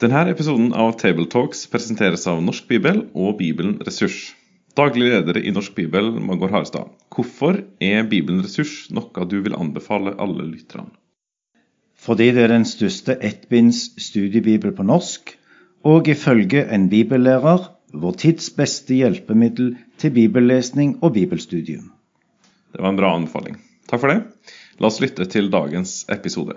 Denne episoden av Tabletalks presenteres av Norsk Bibel og Bibelen Ressurs. Daglig leder i Norsk Bibel, Magor Harstad. Hvorfor er Bibelen Ressurs noe du vil anbefale alle lytterne? Fordi det er den største ettbinds studiebibel på norsk, og ifølge en bibellærer vår tids beste hjelpemiddel til bibellesning og bibelstudium. Det var en bra anbefaling. Takk for det. La oss lytte til dagens episode.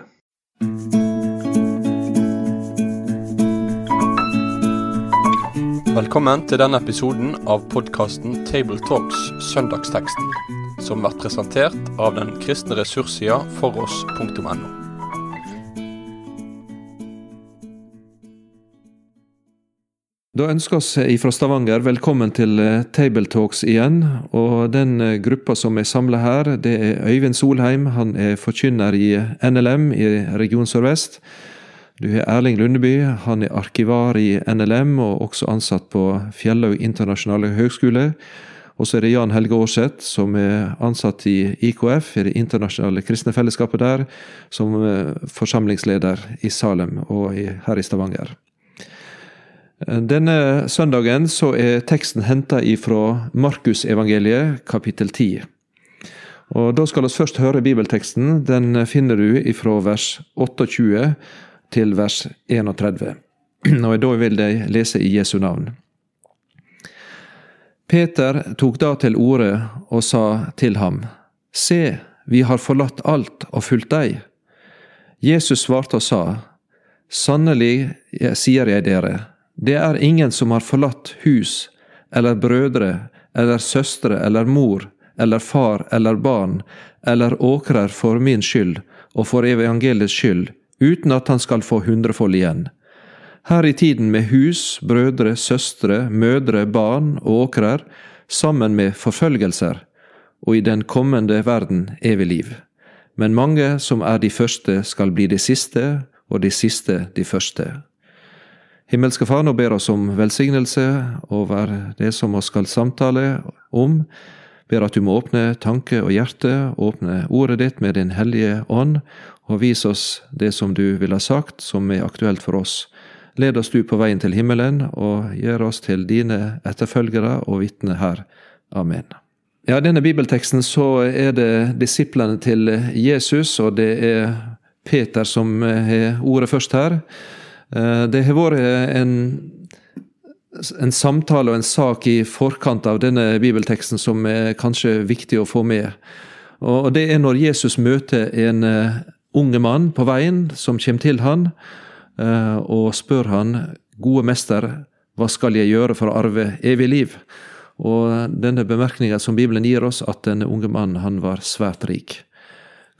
Velkommen til denne episoden av podkasten Tabletalks Søndagsteksten, som blir presentert av den kristne ressurssida foross.no. Da ønsker vi fra Stavanger velkommen til eh, Tabletalks igjen. og Den eh, gruppa som er samla her, det er Øyvind Solheim. Han er forkynner i NLM i Region Sør-Vest. Du har Erling Lundeby, han er arkivar i NLM og også ansatt på Fjellaug internasjonale høgskole. Og så er det Jan Helge Aarseth, som er ansatt i IKF, i det internasjonale kristne fellesskapet der, som eh, forsamlingsleder i Salem og her i Stavanger. Denne søndagen så er teksten henta ifra Markusevangeliet, kapittel 10. Og Da skal vi først høre bibelteksten. Den finner du ifra vers 28 til vers 31. Og da vil de lese i Jesu navn. Peter tok da til orde og sa til ham, Se, vi har forlatt alt og fulgt deg. Jesus svarte og sa, Sannelig sier jeg dere, det er ingen som har forlatt hus eller brødre eller søstre eller mor eller far eller barn eller åkrer for min skyld og for evangeliets skyld, uten at han skal få hundrefold igjen. Her i tiden med hus, brødre, søstre, mødre, barn og åkrer, sammen med forfølgelser, og i den kommende verden evig liv. Men mange som er de første, skal bli de siste, og de siste de første. Himmelske Far, nå ber oss om velsignelse over det som vi skal samtale om. Ber at du må åpne tanke og hjerte, åpne ordet ditt med Din hellige ånd, og vis oss det som du vil ha sagt, som er aktuelt for oss. Led oss du på veien til himmelen, og gjør oss til dine etterfølgere og vitner her. Amen. Ja, denne bibelteksten så er det disiplene til Jesus, og det er Peter som har ordet først her. Eh, det har vært en, en samtale og en sak i forkant av denne bibelteksten som er kanskje viktig å få med. Og Det er når Jesus møter en eh, unge mann på veien som kommer til han eh, og spør han, gode mester, hva skal jeg gjøre for å arve evig liv? Og denne bemerkninga som Bibelen gir oss, at denne unge mannen han var svært rik.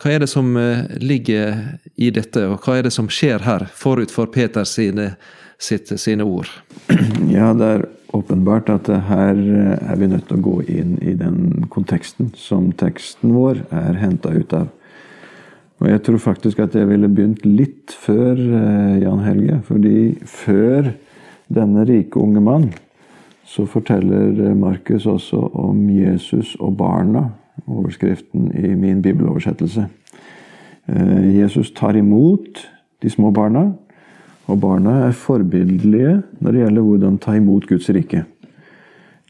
Hva er det som eh, ligger i dette, og hva er det som skjer her, forut for Peter sine, sitt, sine ord? Ja, det er åpenbart at her eh, er vi nødt til å gå inn i den konteksten som teksten vår er henta ut av. Og jeg tror faktisk at jeg ville begynt litt før eh, Jan Helge. Fordi før denne rike unge mann, så forteller eh, Markus også om Jesus og barna. Overskriften i min bibeloversettelse. Eh, Jesus tar imot de små barna, og barna er forbildelige når det gjelder hvordan ta imot Guds rike.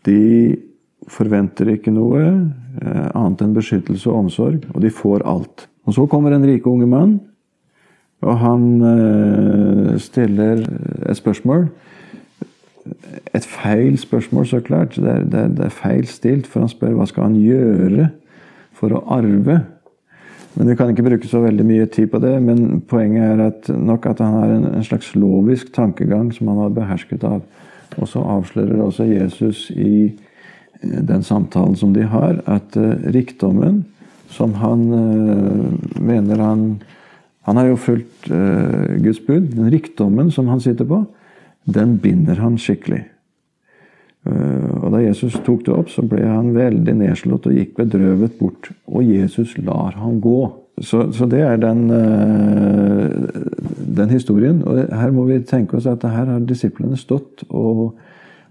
De forventer ikke noe annet enn beskyttelse og omsorg, og de får alt. Og så kommer en rike unge mann, og han eh, stiller et spørsmål. Et feil spørsmål, så klart. Det er, det, er, det er, feil stilt, for han spør hva skal han gjøre for å arve. Men Vi kan ikke bruke så veldig mye tid på det, men poenget er at nok at han har en, en slags lovisk tankegang som han har behersket av. Og så avslører også Jesus i eh, den samtalen som de har, at uh, rikdommen som han uh, mener han Han har jo fulgt uh, Guds bud. Den rikdommen som han sitter på, den binder han skikkelig. Uh, og Da Jesus tok det opp, så ble han veldig nedslått og gikk bedrøvet bort. Og Jesus lar han gå. Så, så det er den, den, historien. Og her må vi tenke oss at her har disiplene stått og,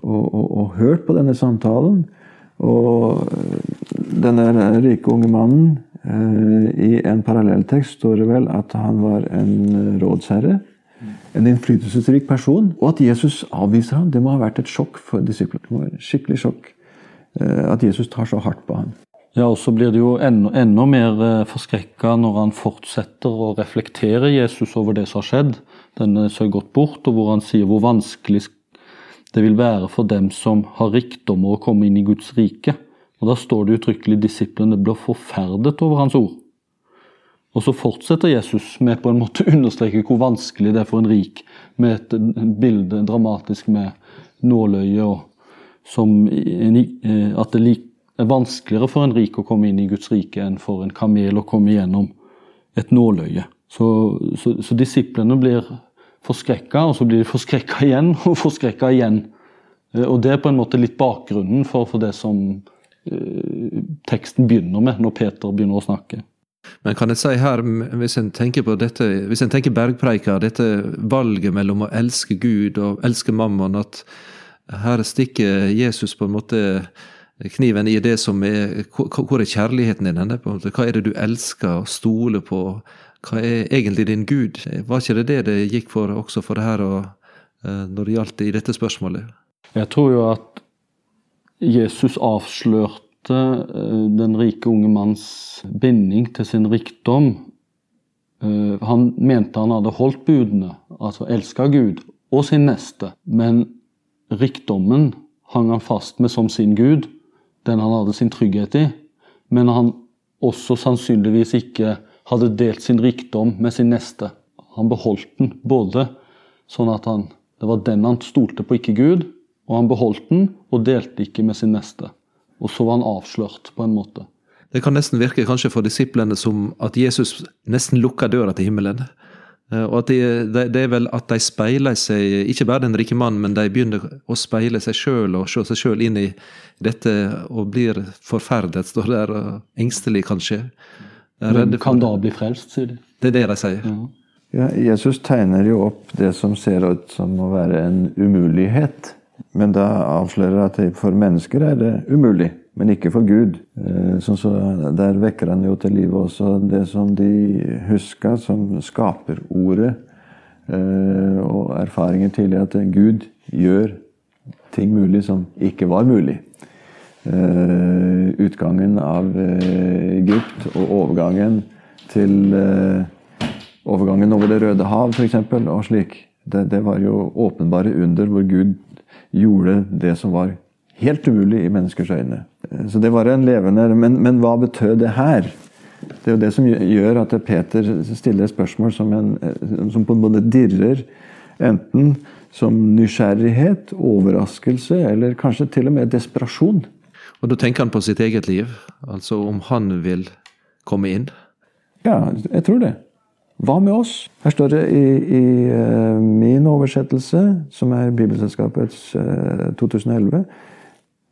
og, og, og hørt på denne samtalen. Og denne rike unge mannen eh, I en parallelltekst står det vel at han var en rådsherre. en innflytelsesrik person. Og at Jesus avviser ham, det må ha vært et sjokk for disiplene. Skikkelig sjokk eh, at Jesus tar så hardt på ham. Ja, og så blir det jo enda, enda mer eh, forskrekka når han fortsetter å reflektere Jesus over det som har skjedd. Denne som har gått bort, og hvor han sier hvor vanskelig det vil være for dem som har rikdommer å komme inn i Guds rike. Og Da står det uttrykkelig disiplene blir forferdet over hans ord. Og så fortsetter Jesus med på en måte å understreke hvor vanskelig det er for en rik, med et bilde dramatisk med nåløye, og som eh, at det er vanskeligere for en rik å komme inn i Guds rike enn for en kamel å komme gjennom et nåløye. Så, så, så disiplene blir forskrekka, og så blir de forskrekka igjen og forskrekka igjen. Eh, og Det er på en måte litt bakgrunnen for, for det som teksten begynner med, når Peter begynner å snakke. Men kan jeg si her, hvis en tenker på dette, hvis en tenker bergpreika, dette valget mellom å elske Gud og elske mammon, at her stikker Jesus på en måte kniven i det som er Hvor er kjærligheten din? Hva er det du elsker og stoler på? Hva er egentlig din Gud? Var ikke det det det gikk for også for det her og, eh, når det gjaldt i dette spørsmålet? Jeg tror jo at Jesus avslørte Eh, den rike unge manns binding til sin rikdom. Eh, han mente han hadde holdt budene, altså elska Gud og sin neste. Men rikdommen hang han fast med som sin Gud, den han hadde sin trygghet i. Men han også sannsynligvis ikke hadde delt sin rikdom med sin neste. Han beholdt den både sånn at han, det var den han stolte på, ikke Gud, og han beholdt den og delte ikke med sin neste. Og så var han avslørt, på en måte. Det kan nesten virke kanskje for disiplene som at Jesus nesten lukker døra til himmelen. Eh, og at det, de, det, er vel at de speiler seg, ikke bare den rike mannen, men de begynner å speile seg sjøl og se seg sjøl inn i dette og blir forferdet, står der, og engstelig kanskje. Men kan da bli frelst, sier de. Det er det de sier. Ja. Ja, Jesus tegner jo opp det som ser ut som å være en umulighet. Men da avslører at for mennesker er det umulig, men ikke for Gud. Eh, sånn så Der vekker han jo til live også det som de huska som skaperordet eh, og erfaringer tidligere, at Gud gjør ting mulig som ikke var mulig. Eh, utgangen av Egypt og overgangen til Overgangen over Det røde hav, f.eks., og slik. Det, det, var jo åpenbare under hvor Gud gjorde det som var helt umulig i menneskers øyne. Så det var en levende Men, men hva betød det her? Det er jo det som gjør at Peter stiller spørsmål som, en, som på en måte dirrer. Enten som nysgjerrighet, overraskelse eller kanskje til og med desperasjon. Og Da tenker han på sitt eget liv? Altså om han vil komme inn? Ja, jeg tror det. Hva med oss? Her står det i, i uh, min oversettelse, som er Bibelselskapets uh, eh, 2011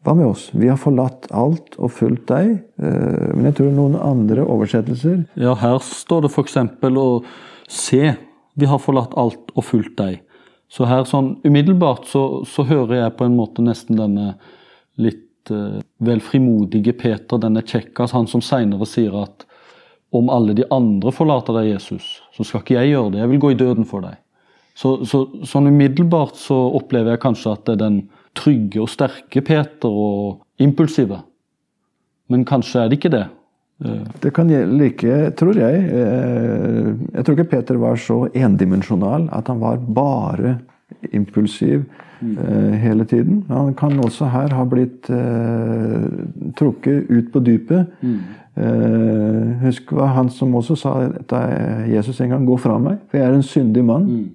Hva med oss? Vi har forlatt alt og fulgt deg. Uh, men jeg tror noen andre oversettelser Ja, her står det f.eks. å se. Vi har forlatt alt og fulgt deg. Så her sånn umiddelbart så, så hører jeg på en måte nesten denne litt vel frimodige Peter, denne kjekkas, han som seinere sier at om alle de andre forlater deg, Jesus, så skal ikke jeg gjøre det. Jeg vil gå i døden for deg. Så, så, sånn umiddelbart så opplever jeg kanskje at det er den trygge og sterke Peter og impulsive. Men kanskje er det ikke det. Eh, det kan like, tror jeg. Eh, jeg tror ikke Peter var så endimensjonal at han var bare impulsiv mm. hele tiden. Han kan også her ha blitt trukket ut på dypet. Mm. Uh, husk hva han som også sa da Jesus en gang 'Gå fra meg, for jeg er en syndig mann'. Mm.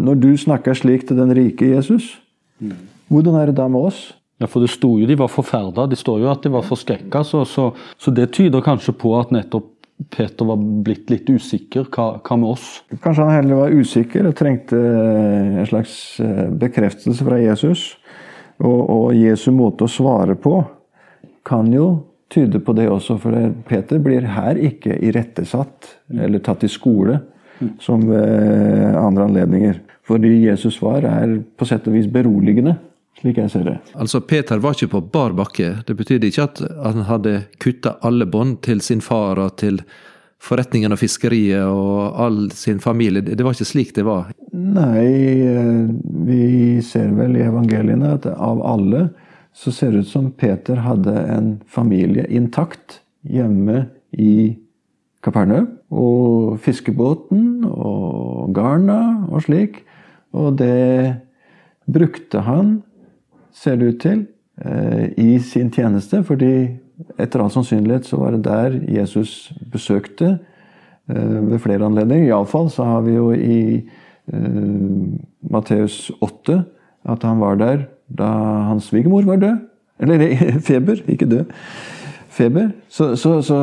Når du snakker slik til den rike Jesus, mm. hvordan er det da med oss? Ja, for det sto jo de var forferda. Det står jo at de var forskrekka. Så, så, så, det tyder kanskje på at nettopp Peter var blitt litt usikker. Hva, hva, med oss? Kanskje han heller var usikker og trengte eh, en slags bekreftelse fra Jesus. Og, og Jesu måte å svare på kan jo tyde på det også. For Peter blir her ikke irettesatt eller tatt i skole som ved andre anledninger. Fordi Jesus svar er på sett og vis beroligende, slik jeg ser det. Altså, Peter var ikke på bar bakke. Det betydde ikke at han hadde kutta alle bånd til sin far og til forretningen og fiskeriet og all sin familie. Det var ikke slik det var. Nei, eh, vi ser vel i evangeliene at av alle så ser det ut som Peter hadde en familie intakt hjemme i Kapernaum. Og fiskebåten og garna og slik. Og det brukte han, ser det ut til, eh, i sin tjeneste, fordi etter all sannsynlighet så var det der Jesus besøkte eh, ved flere anledninger. Iallfall så har vi jo i uh, Matteus 8 at han var der da hans svigermor var død. Eller feber, ikke død. Feber. Så, så, så,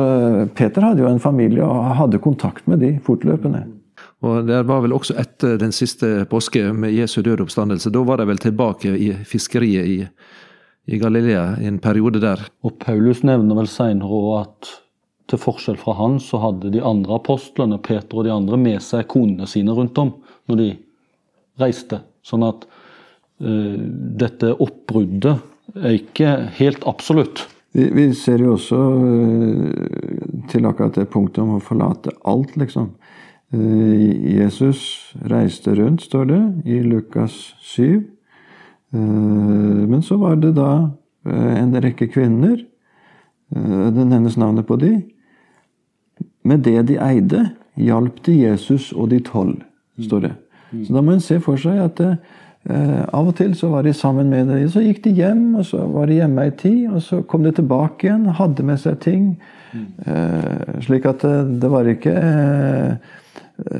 Peter hadde jo en familie og hadde kontakt med de fortløpende. Og Det var vel også etter den siste påske med Jesu døde oppstandelse. Da var de vel tilbake i fiskeriet i, i Galilea i en periode der. Og Paulus nevner vel seinere at til forskjell fra han, så hadde de andre apostlene, Peter og de andre, med seg konene sine rundt om når de reiste. Sånn at uh, dette oppbruddet er ikke helt absolutt. Vi, vi ser jo også uh, til akkurat det punktet om å forlate alt, liksom. Uh, Jesus reiste rundt, står det, i Lukas 7. Men så var det da en rekke kvinner. Det nevnes navnet på de. Med det de eide, hjalp de Jesus og de tolv, står det. Så da må en se for seg at eh, av og til så var de sammen med dem. Så gikk de hjem, og så var de hjemme ei tid, og så kom de tilbake igjen, hadde med seg ting. Eh, slik at det, det var ikke eh,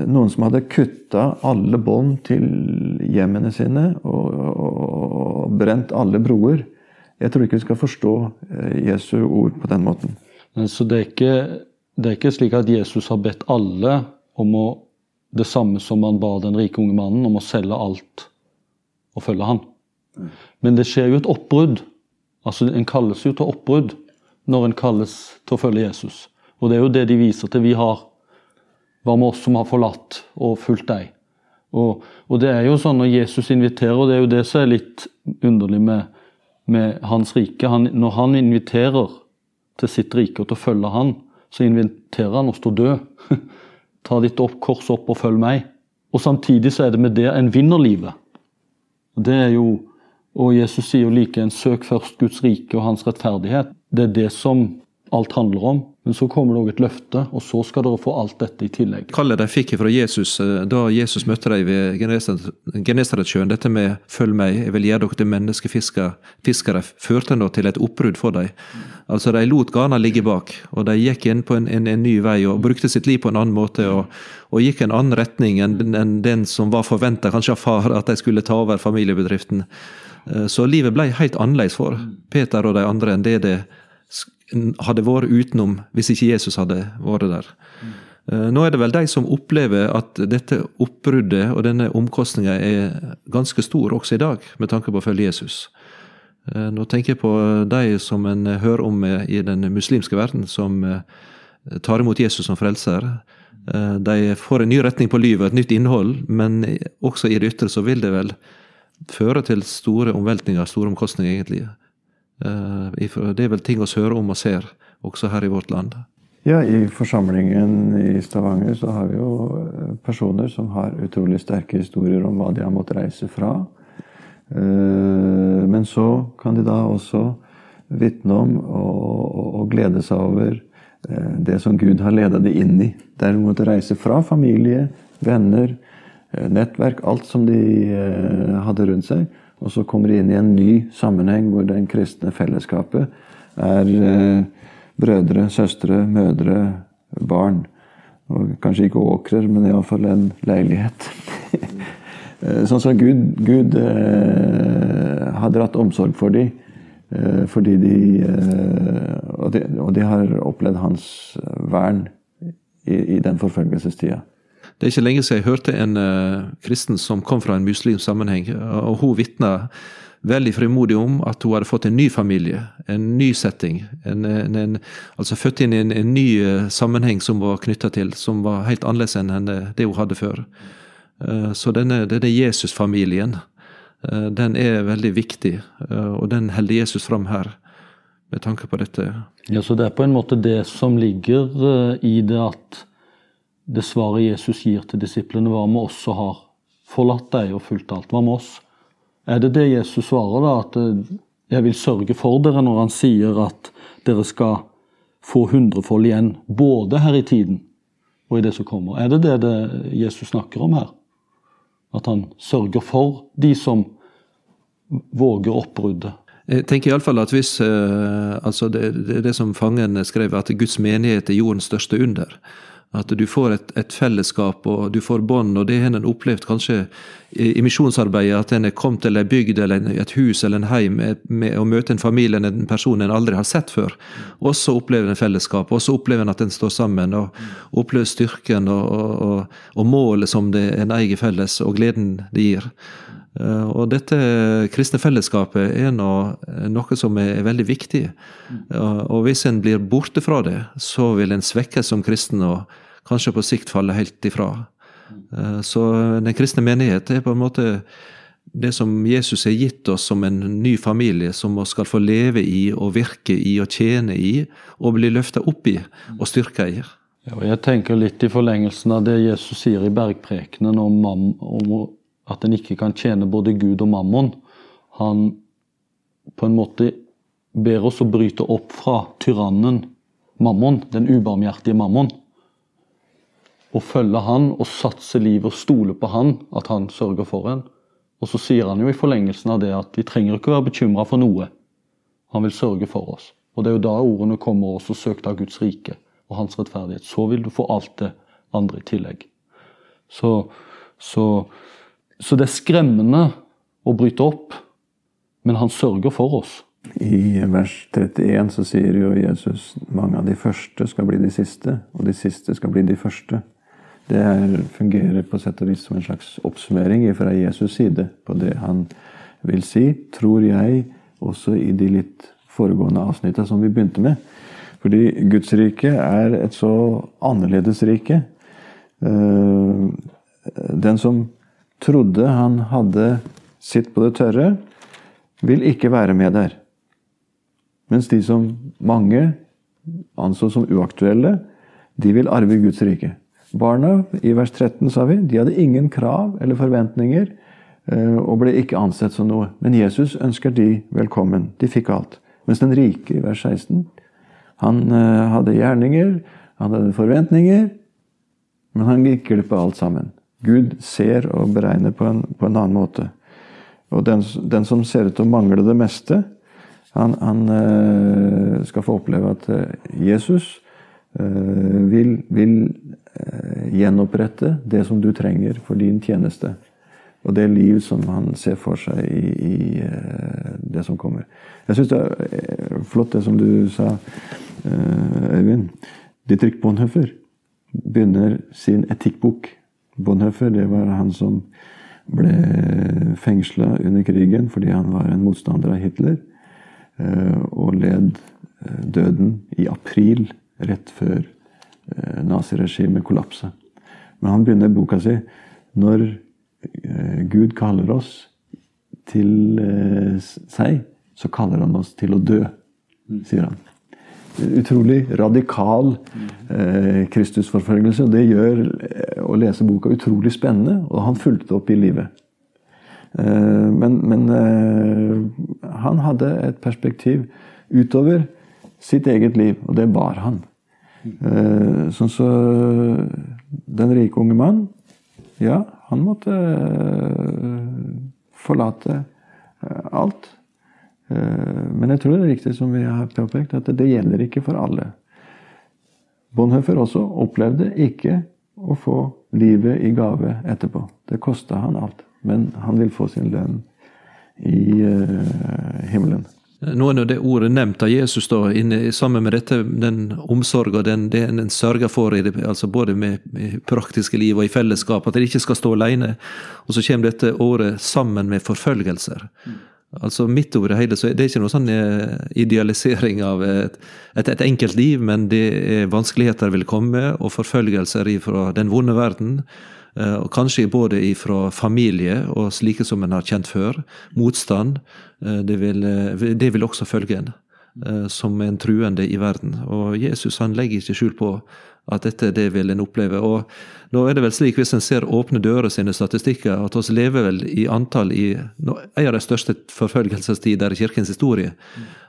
noen som hadde kutta alle bånd til hjemmene sine og, og, og, brent alle broer. Jeg tror ikke vi skal forstå eh, Jesu ord på den måten. Så det er, ikke, det er ikke slik at Jesus har bedt alle om å det samme som han ba den rike unge mannen om å selge alt og følge han. Men det skjer jo et oppbrudd. Altså En kalles jo til oppbrudd når en kalles til å følge Jesus. Og det er jo det de viser til. Vi har Hva med oss som har forlatt og fulgt deg? Og, og, det er jo sånn når Jesus inviterer, og det er jo det som er litt underlig med, med hans rike. Han, når han inviterer til sitt rike og til å følge han, så inviterer han oss til å dø. Ta ditt opp, kors opp og følg meg. Og Samtidig så er det med det en vinner livet. Det er jo, Og Jesus sier jo like en søk først Guds rike og hans rettferdighet. Det er det som alt handler om. Men så kommer det òg et løfte, og så skal dere få alt dette i tillegg. Kallet de fikk fra Jesus eh, da Jesus møtte dem ved Genesaretsjøen, dette med 'følg meg, jeg vil gjøre dere til menneskefiskere', førte nå til et oppbrudd for dem. Altså De lot Ghana ligge bak, og de gikk inn på en, en, en, ny vei og brukte sitt liv på en annen måte. Og, og gikk en annen retning enn, enn den som var forventa kanskje av far, at de skulle ta over familiebedriften. Eh, så livet ble helt annerledes for Peter og de andre enn det det hadde vært utenom hvis ikke Jesus hadde vært der. Mm. Nå er det vel de som opplever at dette oppbruddet og denne omkostninga er ganske stor også i dag, med tanke på å følge Jesus. Eh, nå tenker jeg på de som en hører om i den muslimske verden, som eh, tar imot Jesus som frelser. De får en ny retning på livet, et nytt innhold, men også i det ytre så vil det vel føre til store omveltninger, store omkostninger, egentlig. Eh, det er vel ting vi hører om og ser, også her i vårt land. Ja, i forsamlingen i Stavanger så har vi jo eh, personer som har utrolig sterke historier om hva de har måttet reise fra. Eh, men så kan de da også vitne om og, glede seg over det som Gud har ledet de inn i. Der de måtte reise fra familie, venner, nettverk, alt som de hadde rundt seg og så kommer de inn i en ny sammenheng hvor den kristne fellesskapet er eh, brødre, søstre, mødre, barn. Og kanskje ikke åkrer, men iallfall en leilighet. Eh, sånn som Gud, Gud eh, har dratt omsorg for dem. Eh, fordi de, eh, og de, og de har opplevd hans vern i, i den forfølgelsestida. Det er ikke lenge siden jeg hørte en uh, kristen som kom fra en muslimsk sammenheng, og hun vitna veldig frimodig om at hun hadde fått en ny familie, en ny setting. En, en, en, altså født inn i en, ny uh, sammenheng som var knytta til, som var helt annerledes enn det hun hadde før. Uh, så denne, denne Jesusfamilien, den er veldig viktig, og den holder Jesus fram her med tanke på dette. Ja, Så det er på en måte det som ligger i det at det svaret Jesus gir til disiplene, hva oss som har forlatt deg og fulgt alt? Hva med oss? Er det det Jesus svarer, da? At eh, jeg vil sørge for dere når han sier at dere skal få hundrefold igjen, både her i tiden og i det som kommer? Er det det, det Jesus snakker om her? At han sørger for de som våger oppbruddet? Jeg tenker iallfall at hvis eh, altså det, det, det som fangen skrev, at Guds menighet er jordens største under. At du får et, et fellesskap og du får bånd, og det har en opplevd kanskje i, i misjonsarbeidet. At en er kommet til ei bygd eller et hus eller en heim med, med å møte en familie eller en person en aldri har sett før. Og så opplever en fellesskap, og så opplever en at en står sammen. og Opplever styrken og, og, og målet som det en eier felles, og gleden det gir. Eh, og dette kristne fellesskapet er noe som er veldig viktig. Og hvis en blir borte fra det, så vil en svekkes som kristen og kanskje på sikt falle helt ifra. Eh, så den kristne menighet er på en måte det som Jesus har gitt oss som en ny familie, som vi skal få leve i og virke i og tjene i, og bli løfta opp i og styrka i. Ja, jeg tenker litt i forlengelsen av det Jesus sier i bergprekenen om, om at en ikke kan tjene både Gud og mammon. Han på en måte ber oss å bryte opp fra tyrannen mammon, den ubarmhjertige mammon. Og følge han og satse livet og stole på han, at han sørger for en. Og så sier han jo i forlengelsen av det at vi trenger ikke være bekymra for noe. Han vil sørge for oss. Og det er jo da ordene kommer også, og søk av Guds rike og hans rettferdighet. Så vil du få alt det andre i tillegg. Så, så så det er skremmende å bryte opp, men han sørger for oss. I vers 31 så sier jo Jesus mange av de første skal bli de siste, og de siste skal bli de første. Det er, fungerer på sett og vis som en slags oppsummering fra Jesus' side på det han vil si, tror jeg, også i de litt foregående avsnittene som vi begynte med. Fordi Guds rike er et så annerledes rike. Eh, den som trodde han hadde sitt på det tørre, vil ikke være med der. Mens de som mange anså som uaktuelle, de vil arve Guds rike. Barna i vers 13 sa vi, de hadde ingen krav eller forventninger eh, og ble ikke ansett som noe. Men Jesus ønsker de velkommen. De fikk alt. Mens den rike i vers 16, han eh, hadde gjerninger, han hadde forventninger, men han gikk glipp av alt sammen. Gud ser og beregner på en, på en annen måte. Og den, den, som ser ut til å mangle det meste, han, han uh, skal få oppleve at uh, Jesus uh, vil, vil gjenopprette det som du trenger for din tjeneste. Og det liv som han ser for seg i, i det som kommer. Jeg syns det er flott det som du sa, Øyvind. Dietrich Bonhoeffer begynner sin etikkbok Bonhoeffer det var han som ble fengsla under krigen fordi han var en motstander av Hitler. Eh, og led eh, døden i april, rett før eh, naziregimet kollapsa. Men han begynner boka si når Gud kaller oss til seg, så kaller han oss til å dø, sier han utrolig radikal eh, Kristusforfølgelse. og Det gjør eh, å lese boka utrolig spennende, og han fulgte opp i livet. Eh, men, men eh, han hadde et perspektiv utover sitt eget liv, og det bar han. Eh, sånn så den rike unge mann, ja, han måtte eh, forlate alt. Eh, men jeg tror det er riktig som vi har påpekt, at det gjelder ikke for alle. Bonhoeffer også opplevde ikke å få livet i gave etterpå. Det kosta han alt. Men han vil få sin lønn i uh, himmelen. Nå er det ordet nevnt av Jesus da, inne, sammen med dette, den omsorga den, den en sørger for, det, altså både med, med, praktiske liv og i fellesskap, at de ikke skal stå alene. Og så kommer dette året sammen med forfølgelser. Altså Midt over det hele så det er ikke noe sånn eh, idealisering av et, et, et enkelt liv, men det er vanskeligheter vil komme, og forfølgelser fra den vonde verden. Eh, og kanskje både fra familie og slike som en har kjent før. Motstand. Eh, det vil, det vil også følge en. som en truende i verden. Og Jesus han legger ikke skjul på at dette det vil en oppleve. Og nå er det vel slik, hvis en ser Åpne dører sine statistikker, at vi lever vel i antall i en av de største forfølgelsestider i kirkens historie.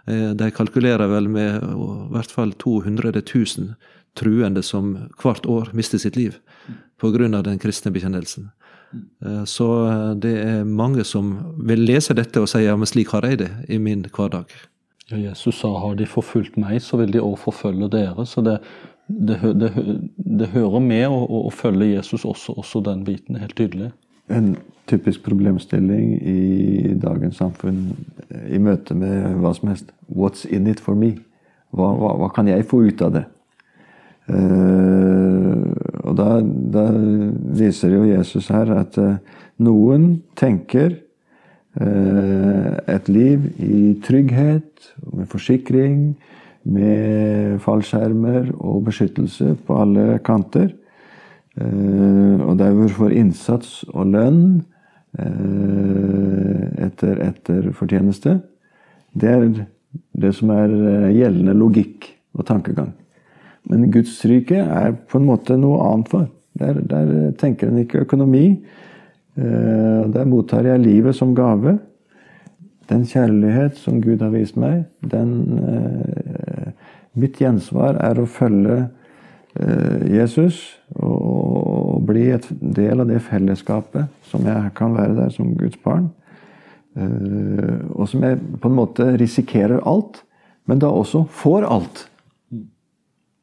Eh, de kalkulerer vel med i hvert fall 200 000 truende som hvert år mister sitt liv pga. den kristne bekjennelsen. Eh, så eh, det er mange som vil lese dette og si ja, men slik har jeg det i min hverdag. Ja, Jesus sa har de forfulgt meg, så vil de også forfølge dere. Så det, det, det, det hører med å, å, følge Jesus også, også den biten, helt tydelig. En typisk problemstilling i dagens samfunn i møte med hva som helst. What's in it for me? Hva, hva, hva kan jeg få ut av det? Uh, og da, da, viser jo Jesus her at uh, noen tenker uh, et liv i trygghet, med forsikring, med fallskjermer og beskyttelse på alle kanter. og derfor for innsats og lønn etter, etter fortjeneste. Det er det som er gjeldende logikk og tankegang. Men Guds er på en måte noe annet for. Der, der tenker en ikke økonomi. Eh, der mottar jeg livet som gave. Den kjærlighet som Gud har vist meg, den eh, Mitt gjensvar er å følge eh, Jesus og bli et del av det fellesskapet som jeg kan være der som Guds barn. Og som jeg på en måte risikerer alt, men da også får alt.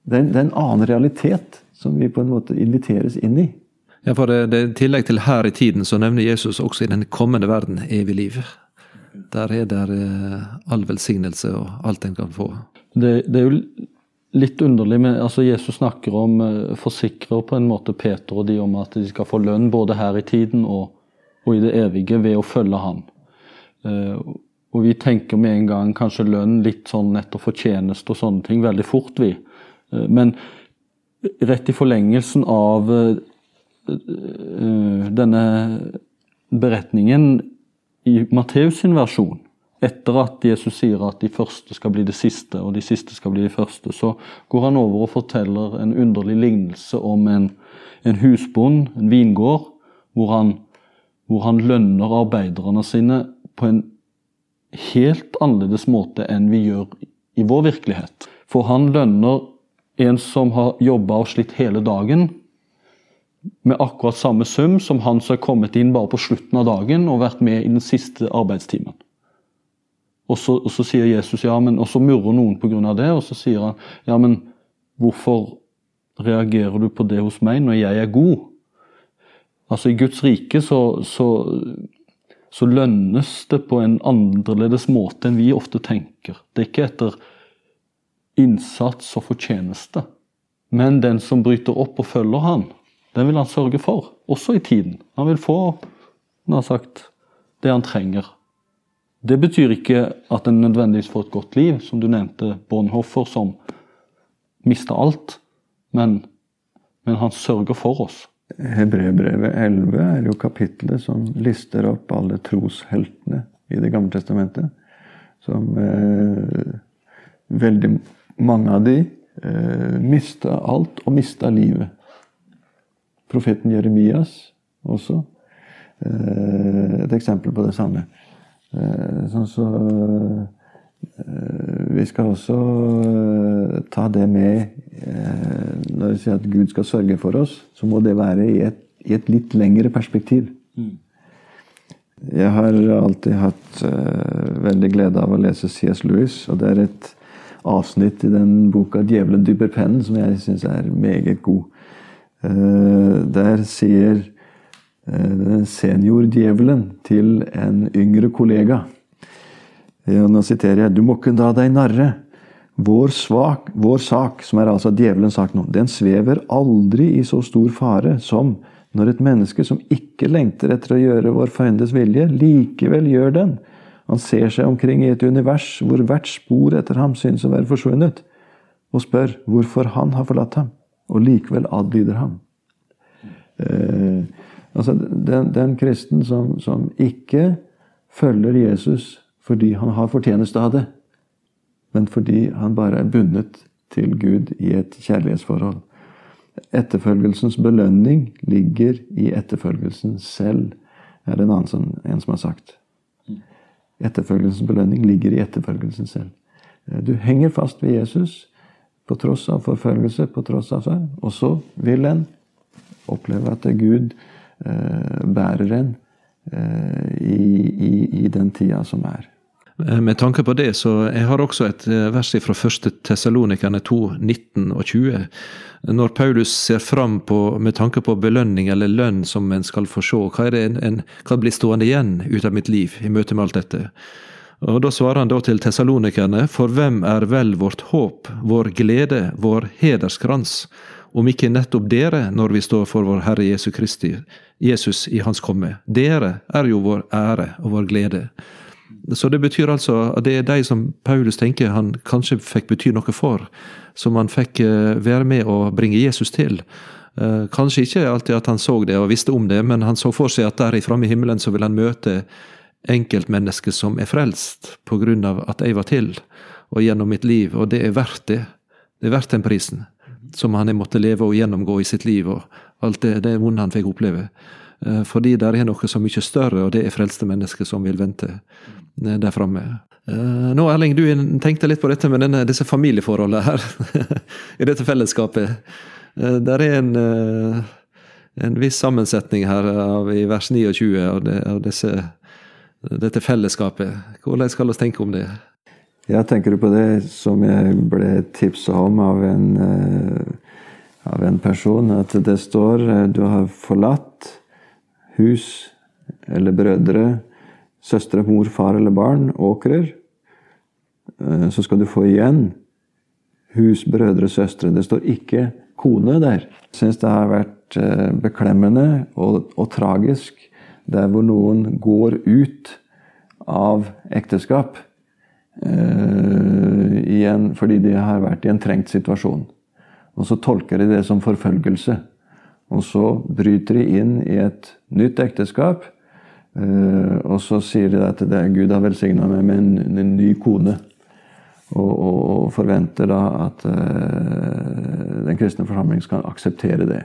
Det er, det er en annen realitet som vi på en måte inviteres inn i. Ja, for det, det, I tillegg til her i tiden, så nevner Jesus også i den kommende verden evig liv. Der er det eh, all velsignelse og alt en kan få. Det, det, er jo litt underlig men altså Jesus snakker om uh, forsikrer på en måte Peter og de om at de skal få lønn både her i tiden og, og i det evige ved å følge han. Uh, og vi tenker med en gang kanskje lønn litt sånn etter fortjeneste og sånne ting veldig fort, vi. Eh, men rett i forlengelsen av eh, eh, denne beretningen i Matteus sin versjon, etter at Jesus sier at de første skal bli det siste, og de siste skal bli de første, så går han over og forteller en underlig lignelse om en, en husbond, en vingård, hvor han, hvor han lønner arbeiderne sine på en helt annerledes måte enn vi gjør i vår virkelighet. For han lønner en som har jobba og slitt hele dagen, med akkurat samme sum som han som har kommet inn bare på slutten av dagen og vært med i den siste arbeidstimen. Og så, og så sier Jesus ja, men, og så murrer noen pga. det, og så sier han ja, men hvorfor reagerer du på det hos meg når jeg er god? Altså I Guds rike så, så, så lønnes det på en annerledes måte enn vi ofte tenker. Det er ikke etter innsats og fortjeneste. Men den som bryter opp og følger han, den vil han sørge for, også i tiden. Han vil få han har sagt, det han trenger. Det betyr ikke at en nødvendigvis får et godt liv, som du nevnte Bonhoffer, som mista alt. Men, men, han sørger for oss. Hebreerbrevet 11 er jo kapitlet som lister opp alle trosheltene i Det gamle testamentet. Som eh, veldig mange av de eh, mista alt, og mista livet. Profeten Jeremias også. Eh, et eksempel på det samme. Eh, sånn så eh, Vi skal også ta det med Når vi sier at Gud skal sørge for oss, så må det være i et, i et litt lengre perspektiv. Mm. Jeg har alltid hatt veldig glede av å lese C.S. Lewis, og det er et avsnitt i den boka 'Djevelen dypper pennen', som jeg syns er meget god. Eh, der sier eh, seniordjevelen til en yngre kollega. Nå siterer jeg 'Du må ikke da deg narre'. Vår, svak, vår sak, som er altså djevelens sak nå, den svever aldri i så stor fare som når et menneske som ikke lengter etter å gjøre vår fiendes vilje, likevel gjør den, han ser seg omkring i et univers hvor hvert spor etter ham synes å være forsvunnet, og spør hvorfor han har forlatt ham, og likevel adlyder ham. Eh, altså, den, den kristen som, som, ikke følger Jesus fordi han har fortjeneste av det, men fordi han bare er bundet til Gud i et kjærlighetsforhold. Etterfølgelsens belønning ligger i etterfølgelsen selv, er det en annen som, en som har sagt. Etterfølgelsens belønning ligger i etterfølgelsen selv. Du henger fast ved Jesus på tross av forfølgelse, på tross av seg. Og så vil en oppleve at Gud eh, bærer en eh, i, i, i, den tida som er. Eh, med tanke på det, så jeg har også et eh, vers fra 1. Tessalonikerne 2, 19 og 20. Når Paulus ser fram på, med tanke på belønning eller lønn som en skal få se, hva, en, en, hva blir stående igjen ut av mitt liv i møte med alt dette? Og Da svarer han da til tessalonikerne, for hvem er vel vårt håp, vår glede, vår hederskrans, om ikke nettopp dere når vi står for vår Herre Jesu Kristi, Jesus i Hans komme. Dere er jo vår ære og vår glede. Så det betyr altså at det er de som Paulus tenker han kanskje fikk bety noe for, som han fikk eh, være med å bringe Jesus til. Eh, kanskje ikke alltid at han så det og visste om det, men han så for seg at der framme i himmelen så vil han møte enkeltmenneske som er frelst på grunn av at jeg var til, og gjennom mitt liv, og det er verdt det. Det er verdt den prisen som han har måttet leve og gjennomgå i sitt liv, og alt det, det vonde han fikk oppleve. Eh, fordi det er noe så mye større, og det er frelste mennesker som vil vente eh, der framme. Eh, nå, Erling, du tenkte litt på dette med denne, disse familieforholdene her. I dette fellesskapet. Der er en, en viss sammensetning her av, i vers 29 av, det, av disse dette fellesskapet. Hvordan skal vi tenke om det? Jeg tenker på det som jeg ble tipsa om av en, uh, av en person. At det står uh, du har forlatt hus eller brødre, søstre, mor, far eller barn, åkrer. Uh, så skal du få igjen hus, brødre, søstre. Det står ikke kone der. Jeg syns det har vært beklemmende og, og tragisk der hvor noen går ut av ekteskap uh, en, fordi de har vært i en trengt situasjon. Og så tolker de det som forfølgelse. Og så bryter de inn i et nytt ekteskap. Eh, og så sier de at det, Gud har velsigna meg med en, en, ny kone. Og, og, og forventer da at eh, den kristne forsamling skal akseptere det.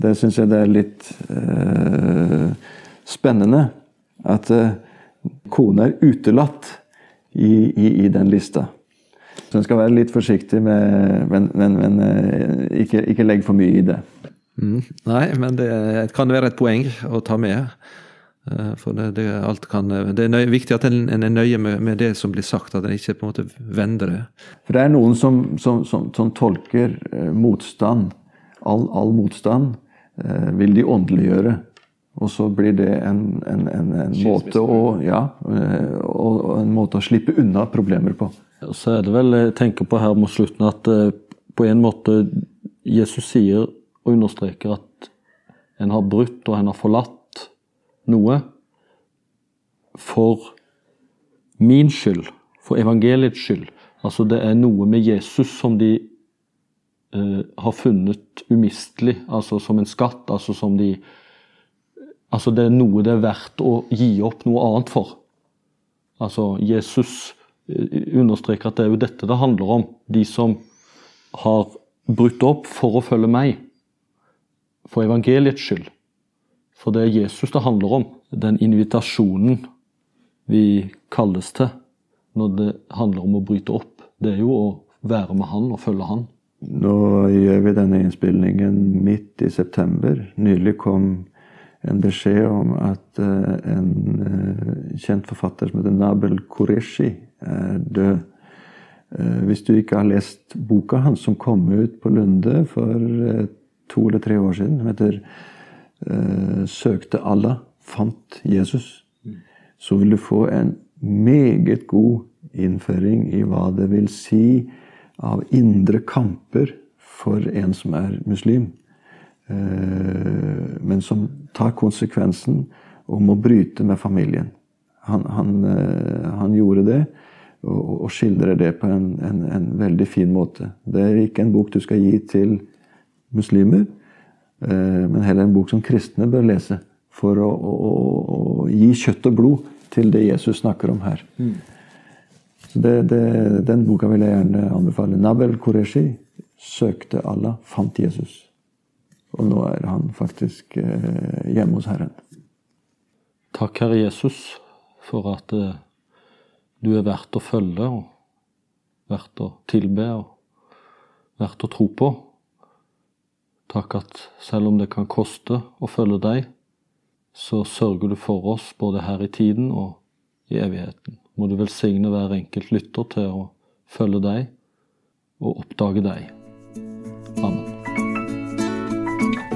Det syns jeg det er litt spennende. At uh, kone er utelatt i, i, i, den lista. Så en skal være litt forsiktig med Men, men, men uh, ikke, ikke legg for mye i det. Mm, nei, men det kan være et poeng å ta med. Uh, for det, det, kan, det, er nøye, viktig at en, en er nøye med, med, det som blir sagt, at en ikke på en måte vender det. For det er noen som, som, som, som tolker motstand, all, all motstand, vil de åndeliggjøre. Og så blir det en, en, en, en måte å, ja, eh, og, en måte å slippe unna problemer på. Så er det vel, jeg tenker på her mot slutten, at eh, på en måte Jesus sier og understreker at en har brutt og en har forlatt noe for min skyld, for evangeliets skyld. Altså det er noe med Jesus som de eh, har funnet umistelig, altså som en skatt. altså som de Altså det er noe det er verdt å gi opp noe annet for. Altså Jesus eh, understreker at det er jo dette det handler om. De som har brutt opp for å følge meg. For evangeliets skyld. For det er Jesus det handler om. Den invitasjonen vi kalles til når det handler om å bryte opp, det er jo å være med Han og følge Han. Nå gjør vi denne innspillingen midt i september. Nylig kom en beskjed om at uh, en uh, kjent forfatter som heter Nabel Qureshi, er død. Uh, hvis du ikke har lest boka hans som kom ut på Lunde for to eller tre år siden, som heter 'Søkte Allah, fant Jesus', så vil du få en meget god innføring i hva det vil si av indre kamper for en som er muslim. Eh, men som tar konsekvensen om å bryte med familien. Han, han, eh, han gjorde det, og, og, skildrer det på en, en, en, veldig fin måte. Det er ikke en bok du skal gi til muslimer, eh, men heller en bok som kristne bør lese. For å, å, å gi kjøtt og blod til det Jesus snakker om her. Mm. Så det, det, Den boka vil jeg gjerne anbefale. Nabel Qureshi søkte Allah, fant Jesus. Og nå er han faktisk eh, hjemme hos Herren. Takk, Herre Jesus, for at eh, du er verdt å følge og verdt å tilbe og verdt å tro på. Takk at selv om det kan koste å følge deg, så sørger du for oss både her i tiden og i evigheten. Må du velsigne hver enkelt lytter til å følge deg og oppdage deg.